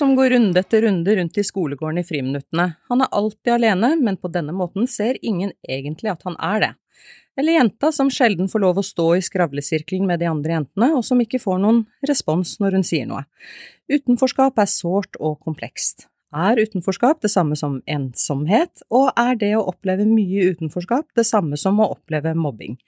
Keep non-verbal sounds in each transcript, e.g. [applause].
som går runde etter runde rundt i skolegården i friminuttene. Han er alltid alene, men på denne måten ser ingen egentlig at han er det. Eller jenta som sjelden får lov å stå i skravlesirkelen med de andre jentene, og som ikke får noen respons når hun sier noe. Utenforskap er sårt og komplekst. Er utenforskap det samme som ensomhet, og er det å oppleve mye utenforskap det samme som å oppleve mobbing?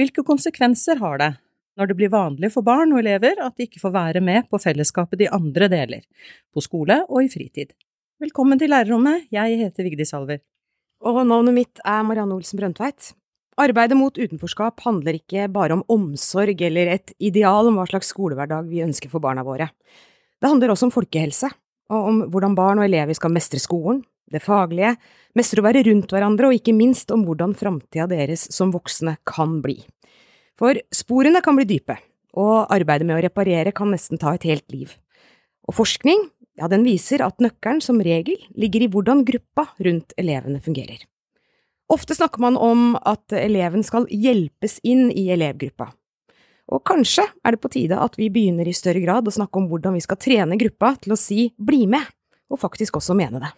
Hvilke konsekvenser har det når det blir vanlig for barn og elever at de ikke får være med på fellesskapet de andre deler, på skole og i fritid? Velkommen til lærerrommet, jeg heter Vigdis Salver. Og navnet mitt er Marianne Olsen Brøndtveit. Arbeidet mot utenforskap handler ikke bare om omsorg eller et ideal om hva slags skolehverdag vi ønsker for barna våre. Det handler også om folkehelse, og om hvordan barn og elever skal mestre skolen, det faglige, mestre å være rundt hverandre, og ikke minst om hvordan framtida deres som voksne kan bli. For sporene kan bli dype, og arbeidet med å reparere kan nesten ta et helt liv. Og forskning, ja, den viser at nøkkelen som regel ligger i hvordan gruppa rundt elevene fungerer. Ofte snakker man om at eleven skal hjelpes inn i elevgruppa. Og kanskje er det på tide at vi begynner i større grad å snakke om hvordan vi skal trene gruppa til å si bli med, og faktisk også mene det.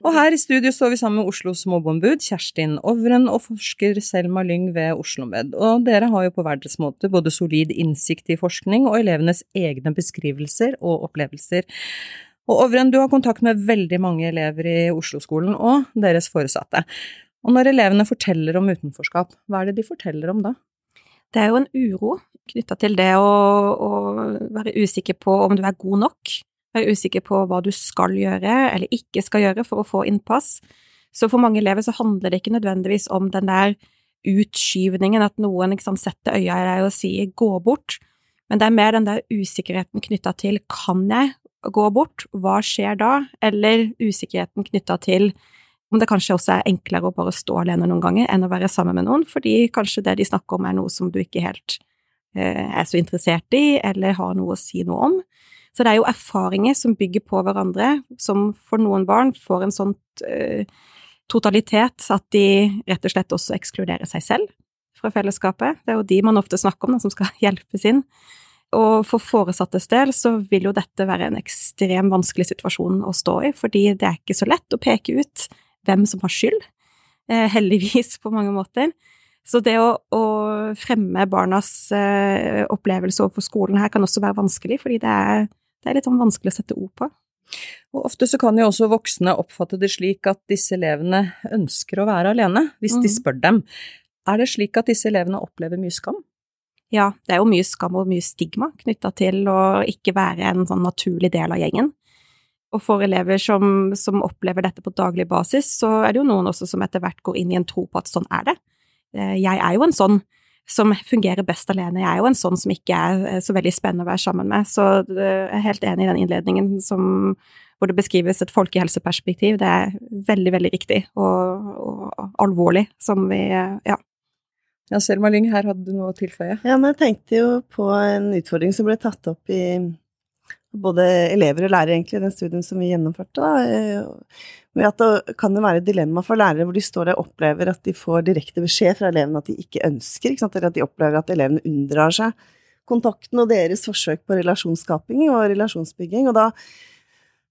Og her i studio står vi sammen med Oslos mobbeombud Kjerstin Ovren og forsker Selma Lyng ved OsloMed. Og dere har jo på hver deres måte både solid innsikt i forskning og elevenes egne beskrivelser og opplevelser. Og Ovren, du har kontakt med veldig mange elever i Oslo-skolen og deres foresatte. Og når elevene forteller om utenforskap, hva er det de forteller om da? Det er jo en uro knytta til det å, å, være usikker på om du er god nok, være usikker på hva du skal gjøre eller ikke skal gjøre for å få innpass. Så for mange elever så handler det ikke nødvendigvis om den der utskyvningen, at noen liksom, setter øya i deg og sier gå bort, men det er mer den der usikkerheten knytta til kan jeg gå bort, hva skjer da, eller usikkerheten knytta til om det kanskje også er enklere å bare stå alene noen ganger enn å være sammen med noen, fordi kanskje det de snakker om er noe som du ikke helt eh, er så interessert i, eller har noe å si noe om. Så det er jo erfaringer som bygger på hverandre, som for noen barn får en sånn eh, totalitet at de rett og slett også ekskluderer seg selv fra fellesskapet. Det er jo de man ofte snakker om, da, som skal [laughs] hjelpes inn. Og for foresattes del så vil jo dette være en ekstremt vanskelig situasjon å stå i, fordi det er ikke så lett å peke ut hvem som har skyld, eh, heldigvis på mange måter. Så det å, å fremme barnas eh, opplevelse overfor skolen her kan også være vanskelig, fordi det er, det er litt sånn vanskelig å sette ord på. Og ofte så kan jo også voksne oppfatte det slik at disse elevene ønsker å være alene, hvis mm. de spør dem. Er det slik at disse elevene opplever mye skam? Ja, det er jo mye skam og mye stigma knytta til å ikke være en sånn naturlig del av gjengen. Og for elever som, som, opplever dette på daglig basis, så er det jo noen også som etter hvert går inn i en tro på at sånn er det. Eh, jeg er jo en sånn som fungerer best alene, jeg er jo en sånn som ikke er eh, så veldig spennende å være sammen med. Så jeg er helt enig i den innledningen som, hvor det beskrives et folkehelseperspektiv. Det er veldig, veldig riktig og, og alvorlig, som vi ja. Ja, Selma Lyng, her hadde du noe å tilføye? Ja, men jeg tenkte jo på en utfordring som ble tatt opp i både elever og lærere, egentlig, i den studien som vi gjennomførte. Da, eh, med at det kan jo være et dilemma for lærere hvor de står og opplever at de får direkte beskjed fra elevene at de ikke ønsker, ikke eller at de opplever at elevene unndrar seg kontakten og deres forsøk på relasjonsskaping og relasjonsbygging. Og da,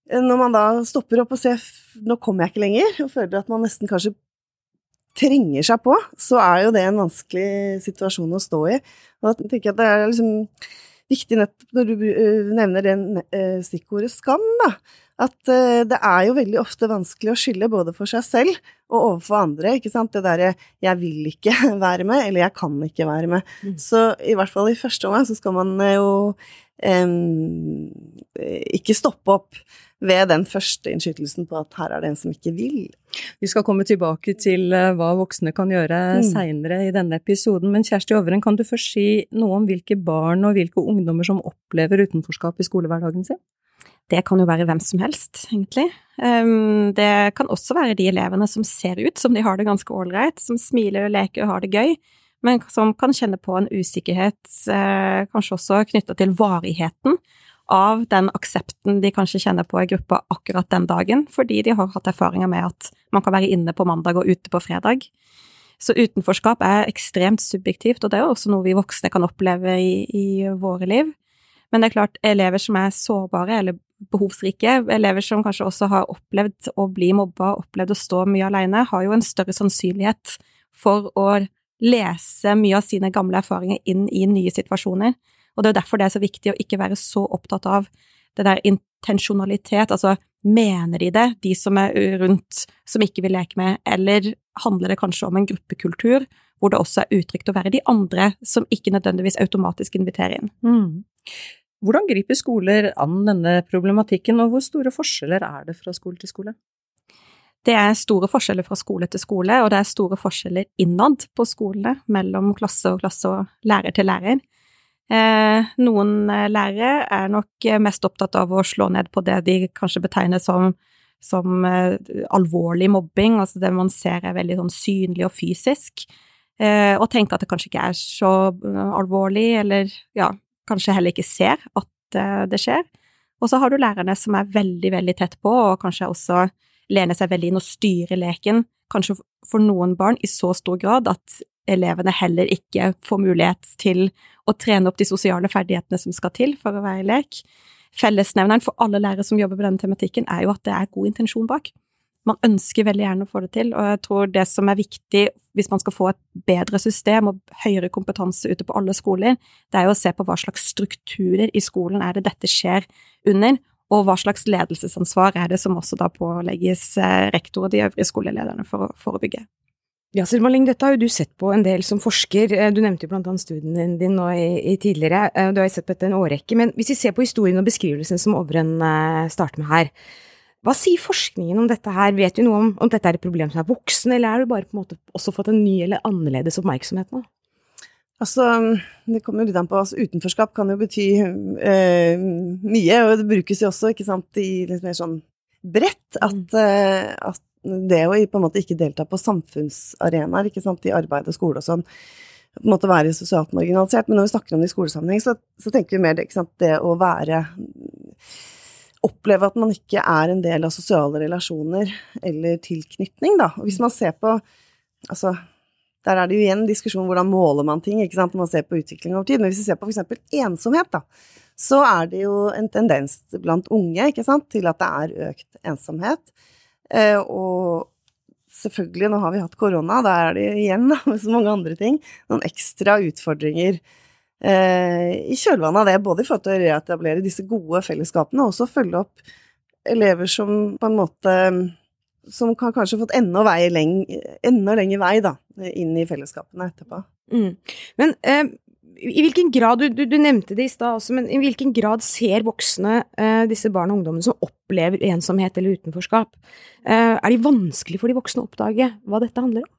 eh, når man da stopper opp og ser nå kommer jeg ikke lenger, og føler at man nesten kanskje trenger seg på, så er jo det en vanskelig situasjon å stå i. Og da tenker jeg at det er liksom viktig nettopp når du uh, nevner det uh, stikkordet skam, da. At uh, det er jo veldig ofte vanskelig å skylde både for seg selv og overfor andre. ikke sant? Det derre 'jeg vil ikke [laughs] være med', eller 'jeg kan ikke være med'. Mm. Så i hvert fall i første omgang så skal man jo um, ikke stoppe opp ved den første innskytelsen på at her er det en som ikke vil. Vi skal komme tilbake til eh, hva voksne kan gjøre mm. seinere i denne episoden, men Kjersti Ovren, kan du først si noe om hvilke barn og hvilke ungdommer som opplever utenforskap i skolehverdagen sin? Det kan jo være hvem som helst, egentlig. Ehm, det kan også være de elevene som ser ut som de har det ganske ålreit, som smiler og leker og har det gøy, men som kan kjenne på en usikkerhet, eh, kanskje også knytta til varigheten av den aksepten de kanskje kjenner på i gruppa akkurat den dagen, fordi de har hatt erfaringer med at man kan være inne på mandag og ute på fredag. Så utenforskap er ekstremt subjektivt, og det er også noe vi voksne kan oppleve i, i våre liv. Men det er klart, elever som er sårbare, eller behovsrike, elever som kanskje også har opplevd å bli mobba, opplevd å stå mye alene, har jo en større sannsynlighet for å lese mye av sine gamle erfaringer inn i nye situasjoner. Og det er derfor det er så viktig å ikke være så opptatt av det der intensjonalitet, altså mener de det, de som er rundt, som ikke vil leke med, eller handler det kanskje om en gruppekultur hvor det også er utrygt å være de andre som ikke nødvendigvis automatisk inviterer inn. Mm. Hvordan griper skoler an denne problematikken, og hvor store forskjeller er det fra skole til skole? Det er store forskjeller fra skole til skole, og det er store forskjeller innad på skolene, mellom klasse og klasse og lærer til lærer. Eh, noen eh, lærere er nok mest opptatt av å slå ned på det de kanskje betegner som, som eh, alvorlig mobbing, altså det man ser er veldig sånn synlig og fysisk, eh, og tenker at det kanskje ikke er så eh, alvorlig, eller ja, kanskje heller ikke ser at eh, det skjer. Og så har du lærerne som er veldig, veldig tett på, og kanskje også lener seg veldig inn og styrer leken, kanskje for noen barn i så stor grad at elevene heller ikke får mulighet til å trene opp de sosiale ferdighetene som skal til for å være i lek. Fellesnevneren for alle lærere som jobber med denne tematikken, er jo at det er god intensjon bak. Man ønsker veldig gjerne å få det til, og jeg tror det som er viktig hvis man skal få et bedre system og høyere kompetanse ute på alle skoler, det er jo å se på hva slags strukturer i skolen er det dette skjer under, og hva slags ledelsesansvar er det som også da pålegges eh, rektor og de øvrige skolelederne for å forebygge. Ja, Silmaling, dette har jo du sett på en del som forsker. Eh, du nevnte jo blant annet studien din nå i, i tidligere. Eh, du har jo sett på dette en årrekke. Men hvis vi ser på historien og beskrivelsen som Ovren starter med her, hva sier forskningen om dette her? Vet vi noe om om dette er et problem som er voksen, eller er det bare på en måte også fått en ny eller annerledes oppmerksomhet nå? Altså, det kommer jo litt an på. Altså, utenforskap kan jo bety eh, mye, og det brukes jo også, ikke sant, i litt mer sånn bredt, at, eh, at det å på en måte ikke delta på samfunnsarenaer, ikke sant, i arbeid og skole og sånn, på en måte være sosialt marginalisert. Men når vi snakker om det i skolesammenheng, så, så tenker vi mer det, ikke sant, det å være Oppleve at man ikke er en del av sosiale relasjoner eller tilknytning, da. Hvis man ser på Altså, der er det jo igjen diskusjon hvordan måler man ting, ikke sant, når man ser på utvikling over tid. Men hvis vi ser på f.eks. ensomhet, da, så er det jo en tendens blant unge, ikke sant, til at det er økt ensomhet. Eh, og selvfølgelig, nå har vi hatt korona, da er det igjen, da, med så mange andre ting, noen ekstra utfordringer i kjølvannet av det, både i forhold til å reetablere disse gode fellesskapene, og også følge opp elever som på en måte som har kanskje fått enda, vei leng, enda lengre vei da, inn i fellesskapene etterpå. Mm. Men eh, i hvilken grad, du, du, du nevnte det i stad også, men i hvilken grad ser voksne eh, disse barn og ungdommene som opplever ensomhet eller utenforskap? Eh, er de vanskelig for de voksne å oppdage hva dette handler om?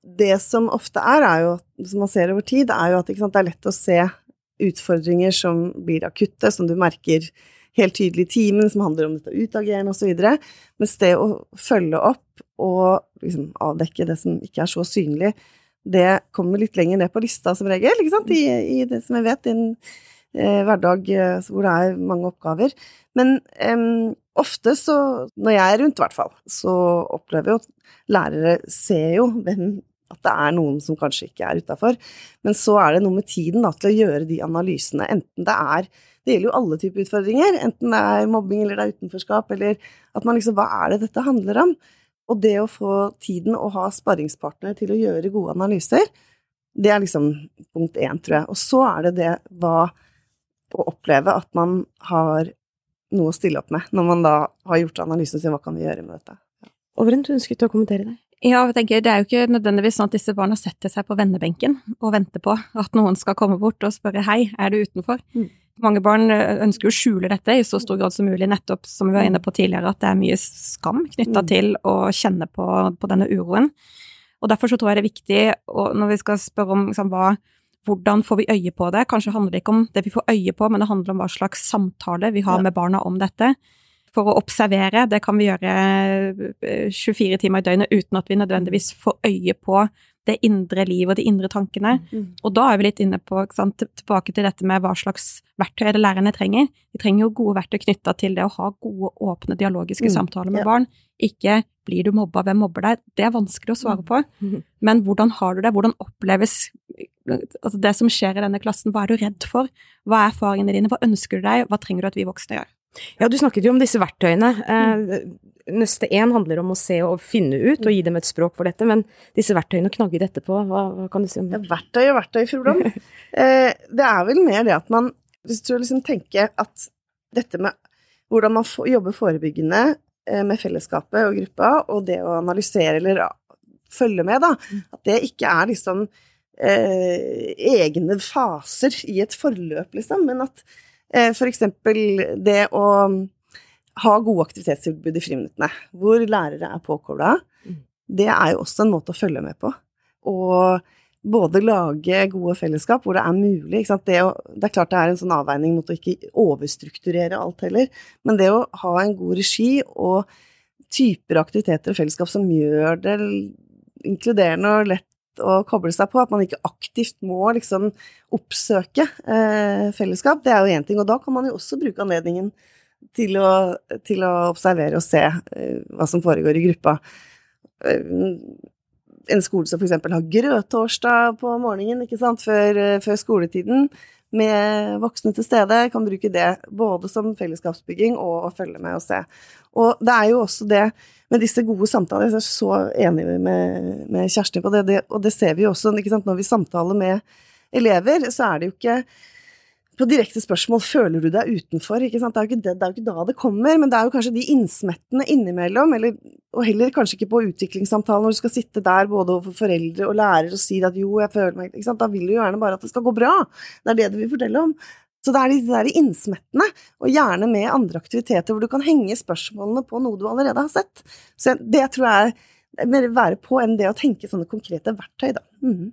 Det som ofte er, er jo, som man ser over tid, er jo at sant, det er lett å se utfordringer som blir akutte, som du merker helt tydelig i timen, som handler om dette utagerende osv. Mens det å følge opp og liksom avdekke det som ikke er så synlig, det kommer litt lenger ned på lista som regel, ikke sant, i, i det som jeg vet, i eh, hverdag eh, hvor det er mange oppgaver. Men eh, ofte så, når jeg er rundt i hvert fall, så opplever jo lærere ser jo hvem at det er noen som kanskje ikke er utafor. Men så er det noe med tiden da, til å gjøre de analysene, enten det er det gjelder jo alle typer utfordringer, enten det er mobbing eller det er utenforskap, eller at man liksom Hva er det dette handler om? Og det å få tiden og ha sparringspartnere til å gjøre gode analyser, det er liksom punkt én, tror jeg. Og så er det det hva Å oppleve at man har noe å stille opp med når man da har gjort analysen sin. Hva kan vi gjøre med dette? Ja. Du ønsket å kommentere det? Ja, jeg tenker Det er jo ikke nødvendigvis sånn at disse barna setter seg på vennebenken og venter på at noen skal komme bort og spørre hei, er du utenfor? Mm. Mange barn eh, ønsker å skjule dette i så stor grad som mulig, nettopp som vi var inne på tidligere, at det er mye skam knytta mm. til å kjenne på, på, denne uroen. Og Derfor så tror jeg det er viktig, når vi skal spørre om liksom, hva, hvordan får vi øye på det, kanskje handler det ikke om det vi får øye på, men det handler om hva slags samtale vi har med barna om dette. For å observere, det kan vi gjøre 24 eh, timer i døgnet uten at vi nødvendigvis får øye på det indre livet og de indre tankene. Mm. Og da er vi litt inne på, sant, tilbake til dette med hva slags verktøy er det lærerne trenger. De trenger jo gode verktøy knytta til det å ha gode, åpne dialogiske mm. samtaler med ja. barn. Ikke 'blir du mobba, hvem mobber deg?' Det er vanskelig å svare på. Mm. [laughs] Men hvordan har du det? Hvordan oppleves altså det som skjer i denne klassen? Hva er du redd for? Hva er erfaringene dine? Hva ønsker du deg? Hva trenger du at vi voksne gjør? Ja, du snakket jo om disse verktøyene. Mm. Nøste én handler om å se og finne ut, og gi dem et språk for dette, men disse verktøyene å knagge dette på, hva, hva kan du si om Ja, det? verktøy og verktøy, fru [laughs] Blom. Eh, det er vel mer det at man Hvis du liksom tenker at dette med hvordan man jobber forebyggende eh, med fellesskapet og gruppa, og det å analysere eller følge med, da, at det ikke er liksom eh, egne faser i et forløp, liksom, men at eh, for eksempel det å ha gode aktivitetstilbud i friminuttene, hvor lærere er påkobla, Mm. det er jo også en måte å følge med på. Og både lage gode fellesskap hvor det er mulig. Det, å, det er klart det er en sånn avveining mot å ikke overstrukturere alt heller, men det å ha en god regi og typer aktiviteter og fellesskap som gjør det inkluderende og lett å koble seg på, at man ikke aktivt må liksom oppsøke eh, fellesskap, det er jo én ting. Og da kan man jo også bruke anledningen til å, til å observere og se eh, hva som foregår i gruppa. Eh, en skole som f.eks. har grøttorsdag på morgenen ikke sant? Før, eh, før skoletiden, med voksne til stede, kan bruke det både som fellesskapsbygging og å følge med og se. Og det er jo også det med disse gode samtalene, jeg er så enig med, med Kjersti på det, det, og det ser vi jo også når vi samtaler med elever, så er det jo ikke på direkte spørsmål føler du deg utenfor. Det er, det, det er jo ikke da det kommer, men det er jo kanskje de innsmettene innimellom, eller, og heller kanskje ikke på utviklingssamtalen når du skal sitte der både overfor foreldre og lærer og si at jo, jeg føler meg? Da vil du jo gjerne bare at det skal gå bra. Det er det du vil fortelle om. Så det er de der innsmettene, og gjerne med andre aktiviteter hvor du kan henge spørsmålene på noe du allerede har sett. Så det tror jeg er mer være på enn det å tenke sånne konkrete verktøy, da. Mm.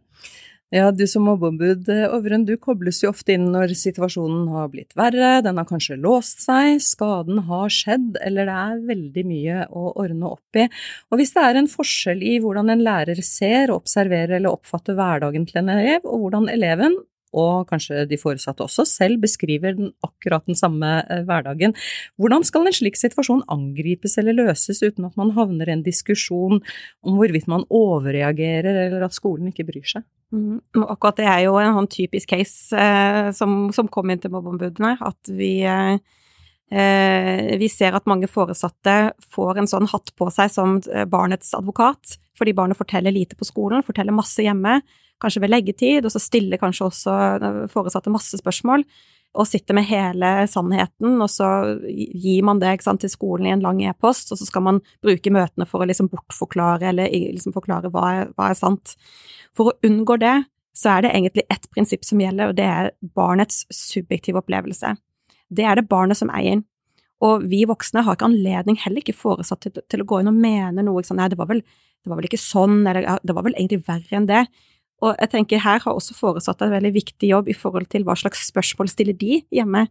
Ja, du som mobbeombud, eh, du kobles jo ofte inn når situasjonen har blitt verre, den har kanskje låst seg, skaden har skjedd, eller det er veldig mye å ordne opp i. Og hvis det er en forskjell i hvordan en lærer ser, observerer eller oppfatter hverdagen til en elev, og hvordan eleven, og kanskje de foresatte også, selv beskriver den, akkurat den samme eh, hverdagen, hvordan skal en slik situasjon angripes eller løses uten at man havner i en diskusjon om hvorvidt man overreagerer eller at skolen ikke bryr seg? Mm, akkurat det er jo en sånn typisk case eh, som, som kom inn til mobbeombudene, at vi, eh, eh, vi ser at mange foresatte får en sånn hatt på seg som eh, barnets advokat, fordi barnet forteller lite på skolen, forteller masse hjemme, kanskje ved leggetid, og så stiller kanskje også eh, foresatte masse spørsmål, og sitter med hele sannheten, og så gir man det sant, til skolen i en lang e-post, og så skal man bruke møtene for å liksom bortforklare eller liksom forklare hva er, hva er sant. For å unngå det, så er det egentlig ett prinsipp som gjelder, og det er barnets subjektive opplevelse. Det er det barnet som eier. Og vi voksne har ikke anledning, heller ikke foresatt, til, til å gå inn og mene noe sånn nei, det var, vel, det var vel ikke sånn, eller det var vel egentlig verre enn det. Og jeg tenker her har også foresatt en veldig viktig jobb i forhold til hva slags spørsmål stiller de hjemme.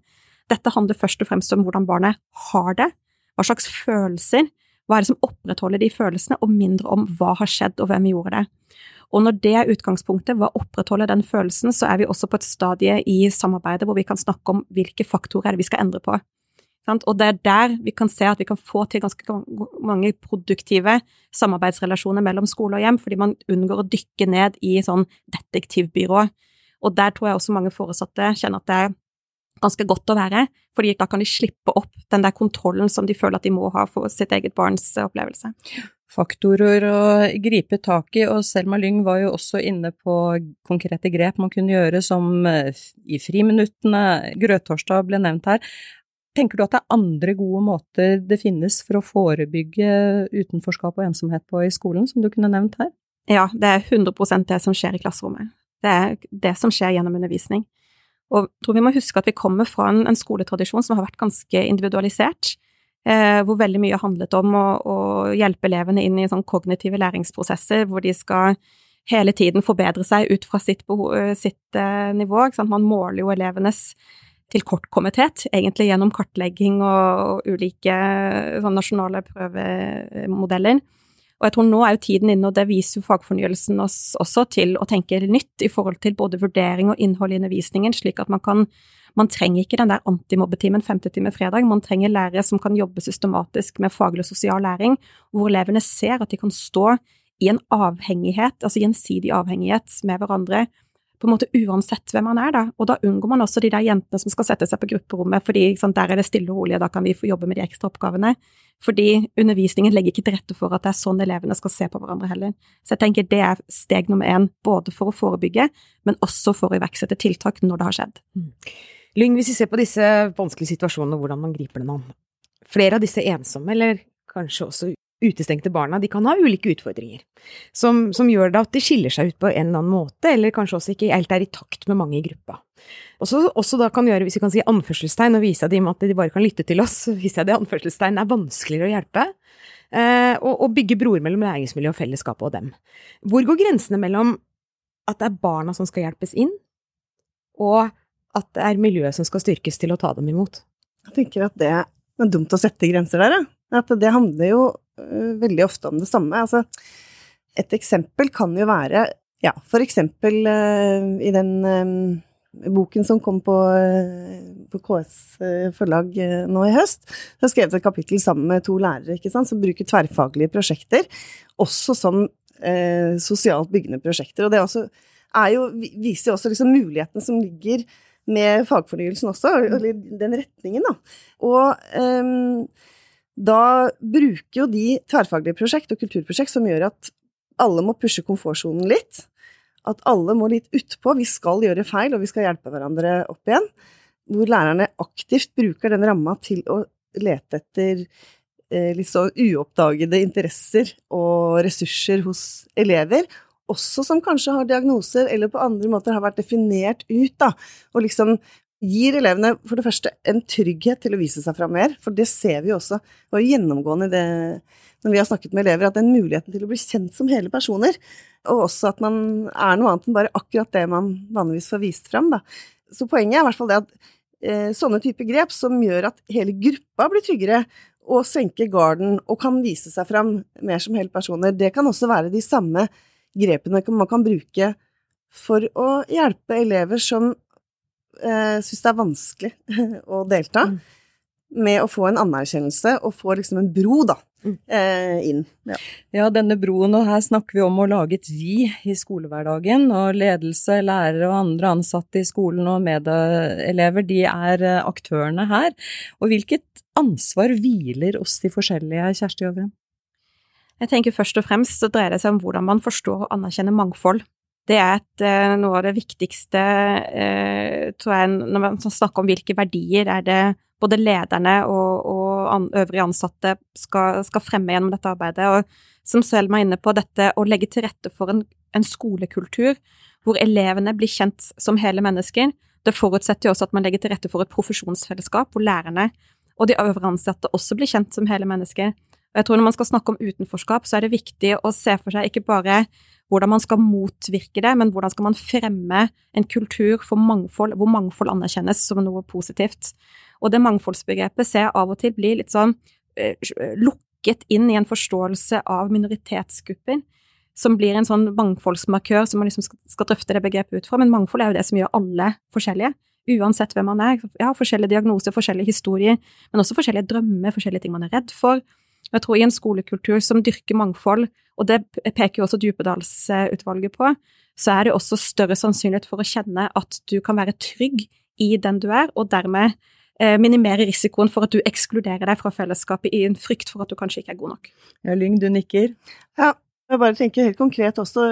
Dette handler først og fremst om hvordan barnet har det, hva slags følelser, hva er det som opprettholder de følelsene, og mindre om hva har skjedd og hvem gjorde det. Og når det er utgangspunktet, hva opprettholder den følelsen, så er vi også på et stadie i samarbeidet hvor vi kan snakke om hvilke faktorer er vi skal endre på. Og det er der vi kan se at vi kan få til ganske mange produktive samarbeidsrelasjoner mellom skole og hjem, fordi man unngår å dykke ned i sånn detektivbyrå. Og der tror jeg også mange foresatte kjenner at det er ganske godt å være, fordi da kan de slippe opp den der kontrollen som de føler at de må ha for sitt eget barns opplevelse. Faktorer å gripe tak i, og Selma Lyng var jo også inne på konkrete grep man kunne gjøre, som i friminuttene, grøttorsdag ble nevnt her. Tenker du at det er andre gode måter det finnes for å forebygge utenforskap og ensomhet på i skolen, som du kunne nevnt her? Ja, det er 100 det som skjer i klasserommet. Det er det som skjer gjennom undervisning. Og jeg tror vi må huske at vi kommer fra en, en skoletradisjon som har vært ganske individualisert, eh, hvor veldig mye handlet om å, å hjelpe elevene inn i sånn kognitive læringsprosesser, hvor de skal hele tiden forbedre seg ut fra sitt, sitt eh, nivå. Man måler jo elevenes tilkortkommethet, egentlig gjennom kartlegging og, ulike sånn, nasjonale prøvemodeller. Og jeg tror nå er jo tiden inne, og det viser jo fagfornyelsen oss også, til å tenke nytt i forhold til både vurdering og innhold i undervisningen, slik at man kan Man trenger ikke den der antimobbetimen femte time fredag, man trenger lærere som kan jobbe systematisk med faglig og sosial læring, hvor elevene ser at de kan stå i en avhengighet, altså gjensidig avhengighet med hverandre, på en måte uansett hvem man er, da. Og da unngår man også de der jentene som skal sette seg på grupperommet, fordi sant, der er det stille og rolig, og da kan vi få jobbe med de ekstra oppgavene. Fordi undervisningen legger ikke til rette for at det er sånn elevene skal se på hverandre heller. Så jeg tenker det er steg nummer én, både for å forebygge, men også for å iverksette tiltak når det har skjedd. Mm. Lyng, hvis vi ser på disse vanskelige situasjonene hvordan man griper dem an. Flere av disse ensomme, eller kanskje også utestengte barna, de kan ha ulike utfordringer, som, som, gjør det at de skiller seg ut på en eller annen måte, eller kanskje også ikke helt er i takt med mange i gruppa. Også, også da kan gjøre, hvis vi kan si anførselstegn, og vise dem at de bare kan lytte til oss, [laughs] viser jeg det anførselstegn er vanskeligere å hjelpe, eh, og, og, bygge broer mellom læringsmiljø og fellesskapet og dem. Hvor går grensene mellom at det er barna som skal hjelpes inn, og at det er miljøet som skal styrkes til å ta dem imot? Jeg tenker at det er dumt å sette grenser der, ja. At det handler jo veldig ofte om det samme. Altså, et eksempel kan jo være ja, for eksempel uh, i den um, boken som kom på, på KS forlag nå i høst, så har skrevet et kapittel sammen med to lærere sant, som bruker tverrfaglige prosjekter, også som sosialt byggende prosjekter. Og det også, jo, viser jo også liksom mulighetene som ligger med fagfornyelsen også, eller den retningen, da. Og um, da bruker jo de tverrfaglige prosjekt og kulturprosjekt som gjør at alle må pushe komfortsonen litt. At alle må litt utpå. Vi skal gjøre feil, og vi skal hjelpe hverandre opp igjen. Hvor lærerne aktivt bruker den ramma til å lete etter eh, litt så uoppdagede interesser og ressurser hos elever. Også som kanskje har diagnoser, eller på andre måter har vært definert ut, da. Og liksom gir elevene for det første en trygghet til å vise seg fram mer, for det ser vi også, og gjennomgående det når vi har snakket med elever, at den muligheten til å bli kjent som hele personer, og også at man er noe annet enn bare akkurat det man vanligvis får vist fram, da. Så poenget er i hvert fall det at eh, sånne typer grep som gjør at hele gruppa blir tryggere, og senker garden og kan vise seg fram mer som hele personer, det kan også være de samme grepene man kan bruke for å hjelpe elever som eh, syns det er vanskelig [laughs] å delta, mm. med å få en anerkjennelse og få liksom en bro, da. Mm. Eh, inn. Ja. ja. denne broen, og her snakker vi om å lage et vi i skolehverdagen. Og ledelse, lærere og andre ansatte i skolen og medelever, de er eh, aktørene her. Og hvilket ansvar hviler oss de forskjellige, Kjersti Øvren? Jeg tenker først og fremst så dreier det seg om hvordan man forstår og anerkjenner mangfold. Det er et, eh, noe av det viktigste, eh, tror jeg, når man snakker om hvilke verdier er det både lederne og, og øvrige ansatte skal, skal, fremme gjennom dette arbeidet. Og som Selma er inne på, dette å legge til rette for en, en skolekultur hvor elevene blir kjent som hele mennesker. Det forutsetter jo også at man legger til rette for et profesjonsfellesskap hvor lærerne og de øvrige ansatte også blir kjent som hele mennesker. Og jeg tror Når man skal snakke om utenforskap, så er det viktig å se for seg ikke bare hvordan man skal motvirke det, men hvordan skal man fremme en kultur for mangfold, hvor mangfold anerkjennes som noe positivt. Og det mangfoldsbegrepet ser jeg av og til blir litt sånn eh, lukket inn i en forståelse av minoritetsgrupper, som blir en sånn mangfoldsmarkør som man liksom skal, skal drøfte det begrepet ut fra. Men mangfold er jo det som gjør alle forskjellige uansett hvem man er. Ja, forskjellige diagnoser, forskjellige historier, men også forskjellige drømmer, forskjellige ting man er redd for. Jeg tror i en skolekultur som dyrker mangfold, og det peker jo også Djupedalsutvalget på, så er det også større sannsynlighet for å kjenne at du kan være trygg i den du er, og dermed eh, minimere risikoen for at du ekskluderer deg fra fellesskapet i en frykt for at du kanskje ikke er god nok. Ja, Lyng, du nikker. Ja, jeg bare tenker helt konkret også,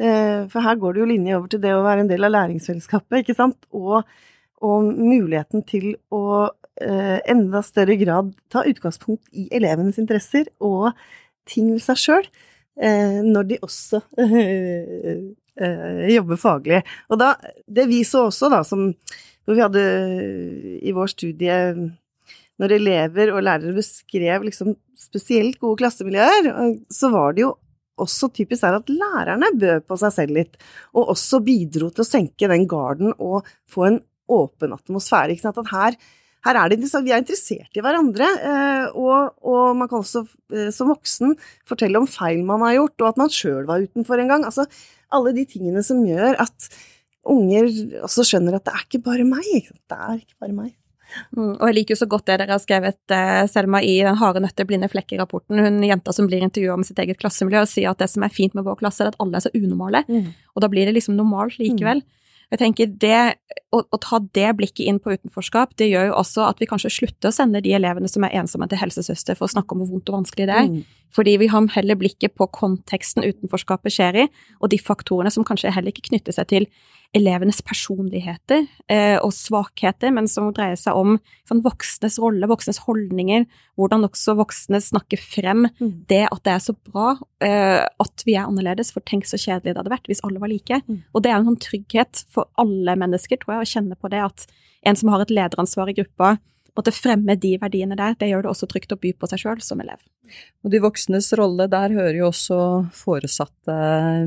eh, for her går det jo linje over til det å være en del av læringsfellesskapet, ikke sant, og, og muligheten til å eh, enda større grad ta utgangspunkt i elevenes interesser og ting ved seg sjøl, når de også eh, jobber faglig. Og da, det vi så også, da, som vi hadde i vår studie når elever og lærere beskrev liksom spesielt gode klassemiljøer, så var det jo også typisk er at lærerne bød på seg selv litt, og også bidro til å senke den garden og få en åpen atmosfære. At her her er det vi er interessert i hverandre, eh, og, og, man kan også eh, som voksen fortelle om feil man har gjort, og at man sjøl var utenfor en gang. Altså alle de tingene som gjør at unger også skjønner at det er ikke bare meg. Det er ikke bare meg. Mm, og jeg liker jo så godt det dere har skrevet, eh, Selma, i Den harde nøtter, blinde flekker-rapporten. Hun jenta som blir intervjua om sitt eget klassemiljø, og sier at det som er fint med vår klasse, er at alle er så unormale. Mm. Og da blir det liksom normalt likevel. Mm. Jeg tenker det, å, å, ta det blikket inn på utenforskap, det gjør jo også at vi kanskje slutter å sende de elevene som er ensomme til helsesøster for å snakke om hvor vondt og vanskelig det er. Mm. Fordi vi har heller blikket på konteksten utenforskapet skjer i, og de faktorene som kanskje heller ikke knytter seg til elevenes personligheter eh, og svakheter, men som dreier seg om sånn, voksnes rolle, voksnes holdninger, hvordan også voksne snakker frem mm. det at det er så bra eh, at vi er annerledes, for tenk så kjedelig det hadde vært hvis alle var like. Mm. Og det er en sånn trygghet for alle mennesker, tror jeg, å kjenne på det at en som har et lederansvar i gruppa, måtte fremme de verdiene der, det gjør det også trygt å by på seg sjøl som elev. Og de voksnes rolle, der hører jo også foresatte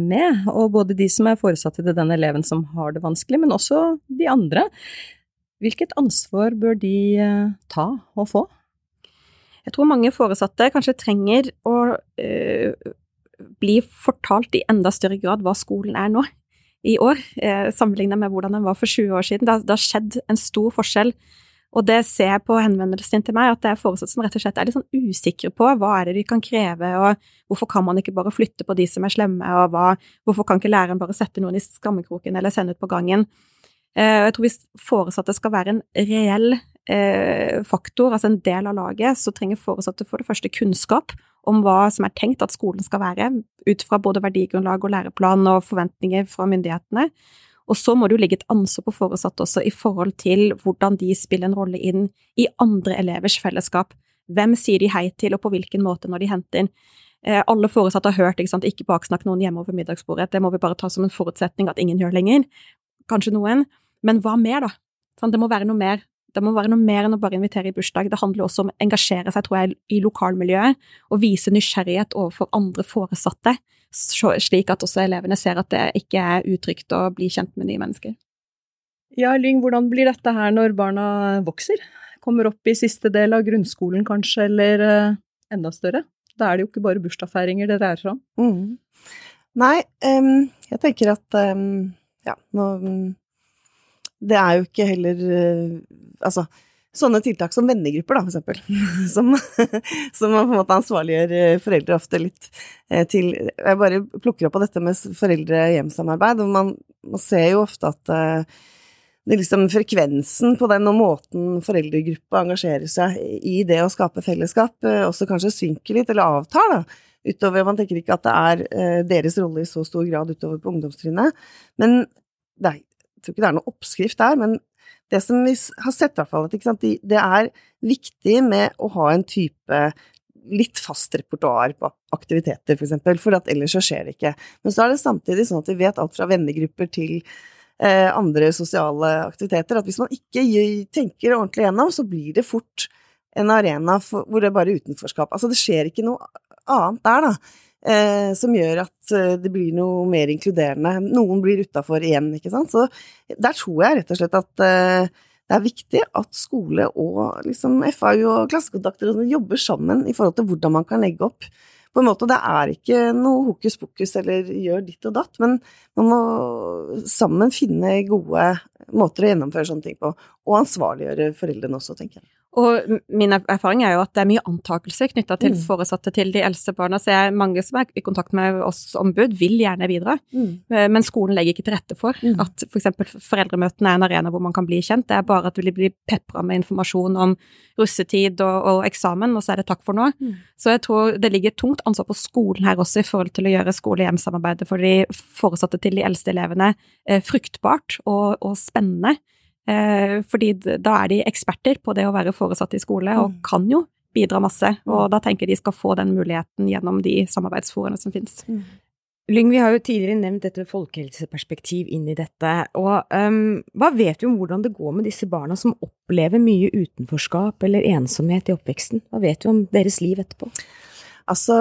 med, og både de som er foresatte til den eleven som har det vanskelig, men også de andre. Hvilket ansvar bør de eh, ta og få? Jeg tror mange foresatte kanskje trenger å øh, bli fortalt i enda større grad hva skolen er nå i år, eh, sammenlignet med hvordan den var for 20 år siden. Det har skjedd en stor forskjell og det ser jeg på henvendelsen til meg, at det er foresatte som rett og slett er litt sånn usikre på hva er det de kan kreve, og hvorfor kan man ikke bare flytte på de som er slemme, og hva, hvorfor kan ikke læreren bare sette noen i skammekroken eller sende ut på gangen. Eh, jeg tror hvis foresatte skal være en reell eh, faktor, altså en del av laget, så trenger foresatte for det første kunnskap om hva som er tenkt at skolen skal være, ut fra både verdigrunnlag og læreplan og forventninger fra myndighetene. Og så må det jo ligge et ansvar på foresatte også i forhold til hvordan de spiller en rolle inn i andre elevers fellesskap. Hvem sier de hei til, og på hvilken måte når de henter inn? Eh, alle foresatte har hørt ikke, ikke baksnakk noen hjemme over middagsbordet, det må vi bare ta som en forutsetning at ingen gjør lenger. Kanskje noen. Men hva mer, da? Sånn, det må være noe mer. Det må være noe mer enn å bare invitere i bursdag. Det handler også om å engasjere seg, tror jeg, i lokalmiljøet, og vise nysgjerrighet overfor andre foresatte slik at også elevene ser at det ikke er utrygt å bli kjent med nye mennesker. Ja, Lyng, hvordan blir dette her når barna vokser? Kommer opp i siste del av grunnskolen kanskje, eller uh, enda større? Da er det jo ikke bare bursdagsfeiringer det dreier seg om. Mm. Nei, um, jeg tenker at um, ja, nå Det er jo ikke heller uh, Altså, sånne tiltak som vennegrupper, da, for eksempel. [laughs] Som, som på en måte ansvarliggjør eh, foreldre ofte litt eh, til Jeg bare plukker opp på dette med foreldre-hjem-samarbeid, og man, man, ser jo ofte at eh, det liksom frekvensen på den og måten foreldregruppa engasjerer seg i det å skape fellesskap, også kanskje synker litt, eller avtar, da. Utover, Man tenker ikke at det er deres rolle i så stor grad utover på ungdomstrinnet. Men det er, jeg tror ikke det er noen oppskrift der, men det som vi har sett, i hvert fall, at det er viktig med å ha en type litt fast repertoar på aktiviteter, for eksempel, for at ellers så skjer det ikke. Men så er det samtidig sånn at vi vet alt fra vennegrupper til eh, andre sosiale aktiviteter, at hvis man ikke tenker ordentlig gjennom, så blir det fort en arena for, hvor det er bare utenforskap. Altså, det skjer ikke noe annet der, da eh, som gjør at eh, det blir noe mer inkluderende. Noen blir utafor igjen, ikke sant. Så der tror jeg rett og slett at eh, det er viktig at skole og liksom FAU og klassekontakter og jobber sammen i forhold til hvordan man kan legge opp. På en måte, Det er ikke noe hokus pokus eller gjør ditt og datt, men man må sammen finne gode måter å gjennomføre sånne ting på. Og ansvarliggjøre foreldrene også, tenker jeg. Og min erfaring er jo at det er mye antakelser knytta til mm. foresatte til de eldste barna. Så jeg, mange som er i kontakt med oss ombud, vil gjerne bidra. Mm. Eh, men skolen legger ikke til rette for mm. at f.eks. For foreldremøtene er en arena hvor man kan bli kjent. Det er bare at de blir pepra med informasjon om russetid og, og, eksamen, og så er det takk for nå. Mm. Så jeg tror det ligger tungt ansvar på skolen her også i forhold til å gjøre skole-hjem-samarbeidet for de foresatte til de eldste elevene eh, fruktbart og, og spennende. Eh, fordi da er de eksperter på det å være foresatt i skole, og mm. kan jo bidra masse. Og mm. da tenker jeg de skal få den muligheten gjennom de samarbeidsforaene som finnes. Mm. Lyng, vi har jo tidligere nevnt dette folkehelseperspektiv inn i dette. Og um, hva vet vi om hvordan det går med disse barna som opplever mye utenforskap eller ensomhet i oppveksten? Hva vet vi om deres liv etterpå? Altså,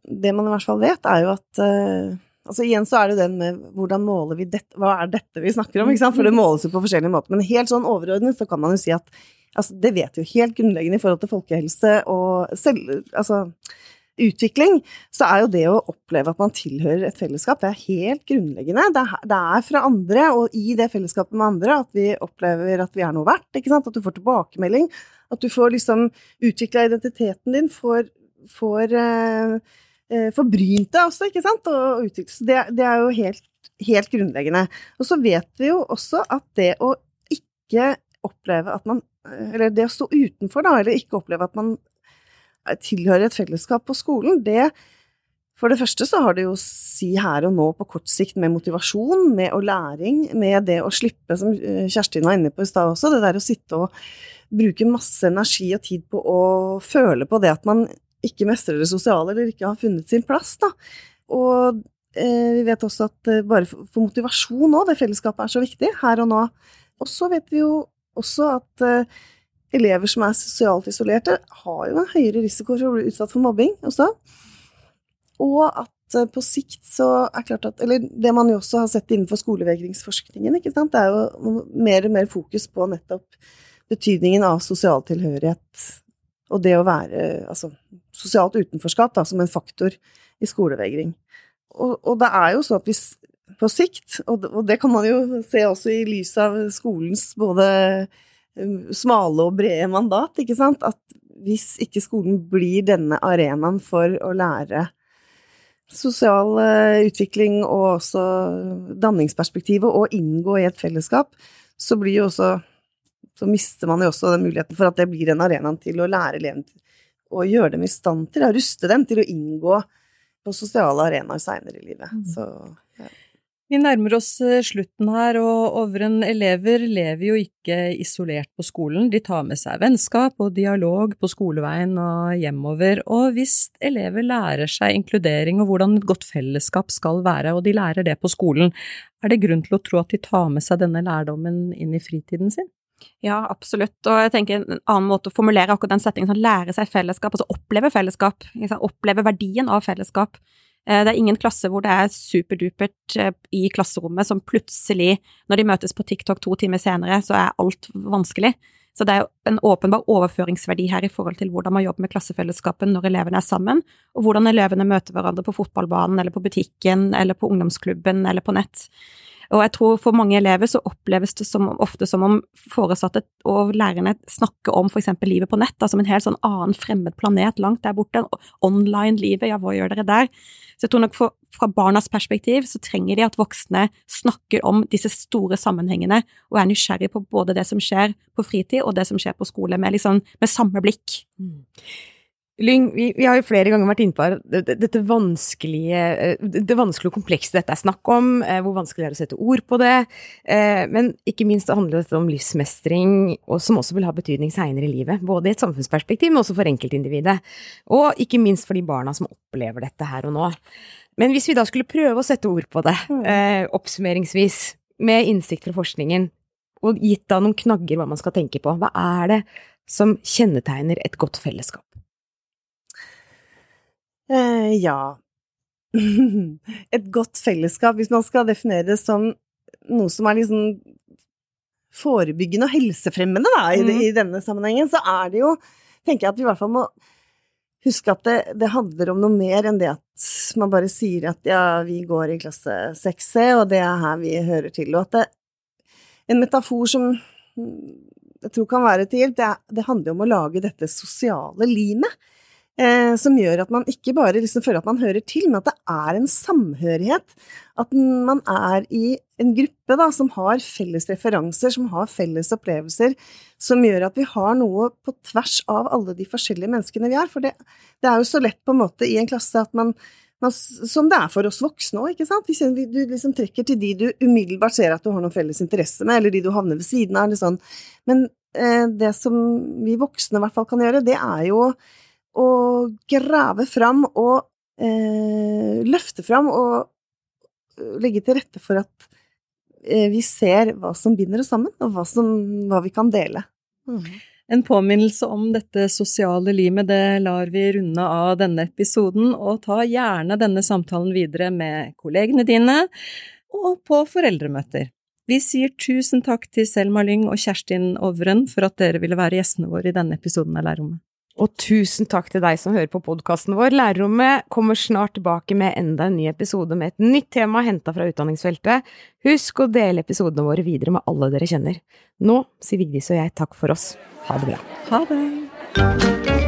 det man i hvert fall vet, er jo at uh Altså Igjen så er det den med hvordan måler vi dette, hva er dette vi snakker om? ikke sant? For det måles jo på forskjellige måter. Men helt sånn overordnet så kan man jo si at altså, det vet vi jo helt grunnleggende i forhold til folkehelse og selv, altså, utvikling, så er jo det å oppleve at man tilhører et fellesskap, det er helt grunnleggende. Det er, det er fra andre, og i det fellesskapet med andre, at vi opplever at vi er noe verdt. ikke sant? At du får tilbakemelding. At du får liksom utvikla identiteten din, får, får eh, eh, forbrynt deg også, ikke sant, og uttrykte Så det, det, er jo helt, helt grunnleggende. Og så vet vi jo også at det å ikke oppleve at man Eller det å stå utenfor, da, eller ikke oppleve at man tilhører et fellesskap på skolen, det for det første så har det jo å si her og nå på kort sikt med motivasjon, med å læring, med det å slippe, som eh, Kjerstin var inne på i stad også, det der å sitte og bruke masse energi og tid på å føle på det at man ikke mestrer det sosiale eller ikke har funnet sin plass, da. Og eh, vi vet også at eh, bare for, for motivasjon òg, det fellesskapet er så viktig her og nå. Og så vet vi jo også at eh, elever som er sosialt isolerte, har jo en høyere risiko for å bli utsatt for mobbing også. Og at eh, på sikt så er klart at Eller det man jo også har sett innenfor skolevegringsforskningen, ikke sant, det er jo mer og mer fokus på nettopp betydningen av sosial tilhørighet og det å være Altså sosialt utenforskap da, som en faktor i skolevegring. Og, og det er jo så at hvis på sikt, og og det kan man jo se også i lys av skolens både um, smale og brede mandat, ikke sant, at hvis ikke skolen blir denne arenaen for å lære sosial eh, utvikling og også danningsperspektivet og inngå i et fellesskap, så blir jo også så mister man jo også den muligheten for at det blir en arena til å lære elevene å gjøre dem i stand til, å ruste dem til å inngå på sosiale arenaer seinere i livet. Mm. Så vi nærmer oss eh, slutten her, og Ovren elever lever jo ikke isolert på skolen. De tar med seg vennskap og dialog på skoleveien og hjemover. Og hvis elever lærer seg inkludering og hvordan et godt fellesskap skal være, og de lærer det på skolen, er det grunn til å tro at de tar med seg denne lærdommen inn i fritiden sin? Ja, absolutt. Og jeg tenker en annen måte å formulere akkurat den settingen, sånn lære seg fellesskap, altså oppleve fellesskap, oppleve verdien av fellesskap. Eh, det er ingen klasse hvor det er superdupert eh, i klasserommet som plutselig, når de møtes på TikTok to timer senere, så er alt vanskelig. Så det er en åpenbar overføringsverdi her i forhold til hvordan man jobber med klassefellesskapet når elevene er sammen, og hvordan elevene møter hverandre på fotballbanen eller på butikken eller på ungdomsklubben eller på nett. Og jeg tror for mange elever så oppleves det som, ofte som om foresatte og lærerne snakker om eksempel livet på nett, da, som en helt sånn annen fremmed planet langt der borte. Online-livet, ja, hva gjør dere der? Så jeg tror nok for, fra barnas perspektiv så trenger de at voksne snakker om disse store sammenhengene og er nysgjerrig på både det som skjer på fritid og det som skjer på skole, med, liksom, med samme blikk. Mm. Lyng, vi, vi, har jo flere ganger vært inne på dette, dette vanskelige eh, Det vanskelige og komplekse dette er snakk om, eh, hvor vanskelig det er å sette ord på det. Eh, men ikke minst handler dette om livsmestring, og som også vil ha betydning seinere i livet. Både i et samfunnsperspektiv, men også for enkeltindividet. Og ikke minst for de barna som opplever dette her og nå. Men hvis vi da skulle prøve å sette ord på det, mm. oppsummeringsvis, med innsikt fra forskningen, og gitt da noen knagger hva man skal tenke på, hva er det som kjennetegner et godt fellesskap? Eh, ja [laughs] Et godt fellesskap, hvis man skal definere det som noe som er liksom forebyggende og helsefremmende da, i, mm. i, denne sammenhengen, så er det jo tenker jeg at vi i hvert fall må huske at det, det, handler om noe mer enn det at man bare sier at ja, vi går i klasse 6C, og det er her vi hører til. Og at det, en metafor som jeg tror kan være til hjelp, det, det handler om å lage dette sosiale limet. Eh, som gjør at man ikke bare liksom føler at man hører til, men at det er en samhørighet. At man er i en gruppe da, som har felles referanser, som har felles opplevelser, som gjør at vi har noe på tvers av alle de forskjellige menneskene vi er. For det, det er jo så lett på en måte i en klasse at man, som det er for oss voksne òg, ikke sant. Hvis du liksom trekker til de du umiddelbart ser at du har noen felles interesse med, eller de du havner ved siden av, eller sånn. Men eh, det som vi voksne i hvert fall kan gjøre, det er jo å grave fram og eh, løfte fram og eh, legge til rette for at eh, vi ser hva som binder oss sammen, og hva, som, hva vi kan dele. Mm. En påminnelse om dette sosiale limet, det lar vi runde av denne episoden, og ta gjerne denne samtalen videre med kollegene dine og på foreldremøter. Vi sier tusen takk til Selma Lyng og Kjerstin Ovren for at dere ville være gjestene våre i denne episoden av Lærerrommet. Og tusen takk til deg som hører på podkasten vår. Lærerrommet kommer snart tilbake med enda en ny episode med et nytt tema henta fra utdanningsfeltet. Husk å dele episodene våre videre med alle dere kjenner. Nå sier Vigdis og jeg takk for oss. Ha det bra. Ha det.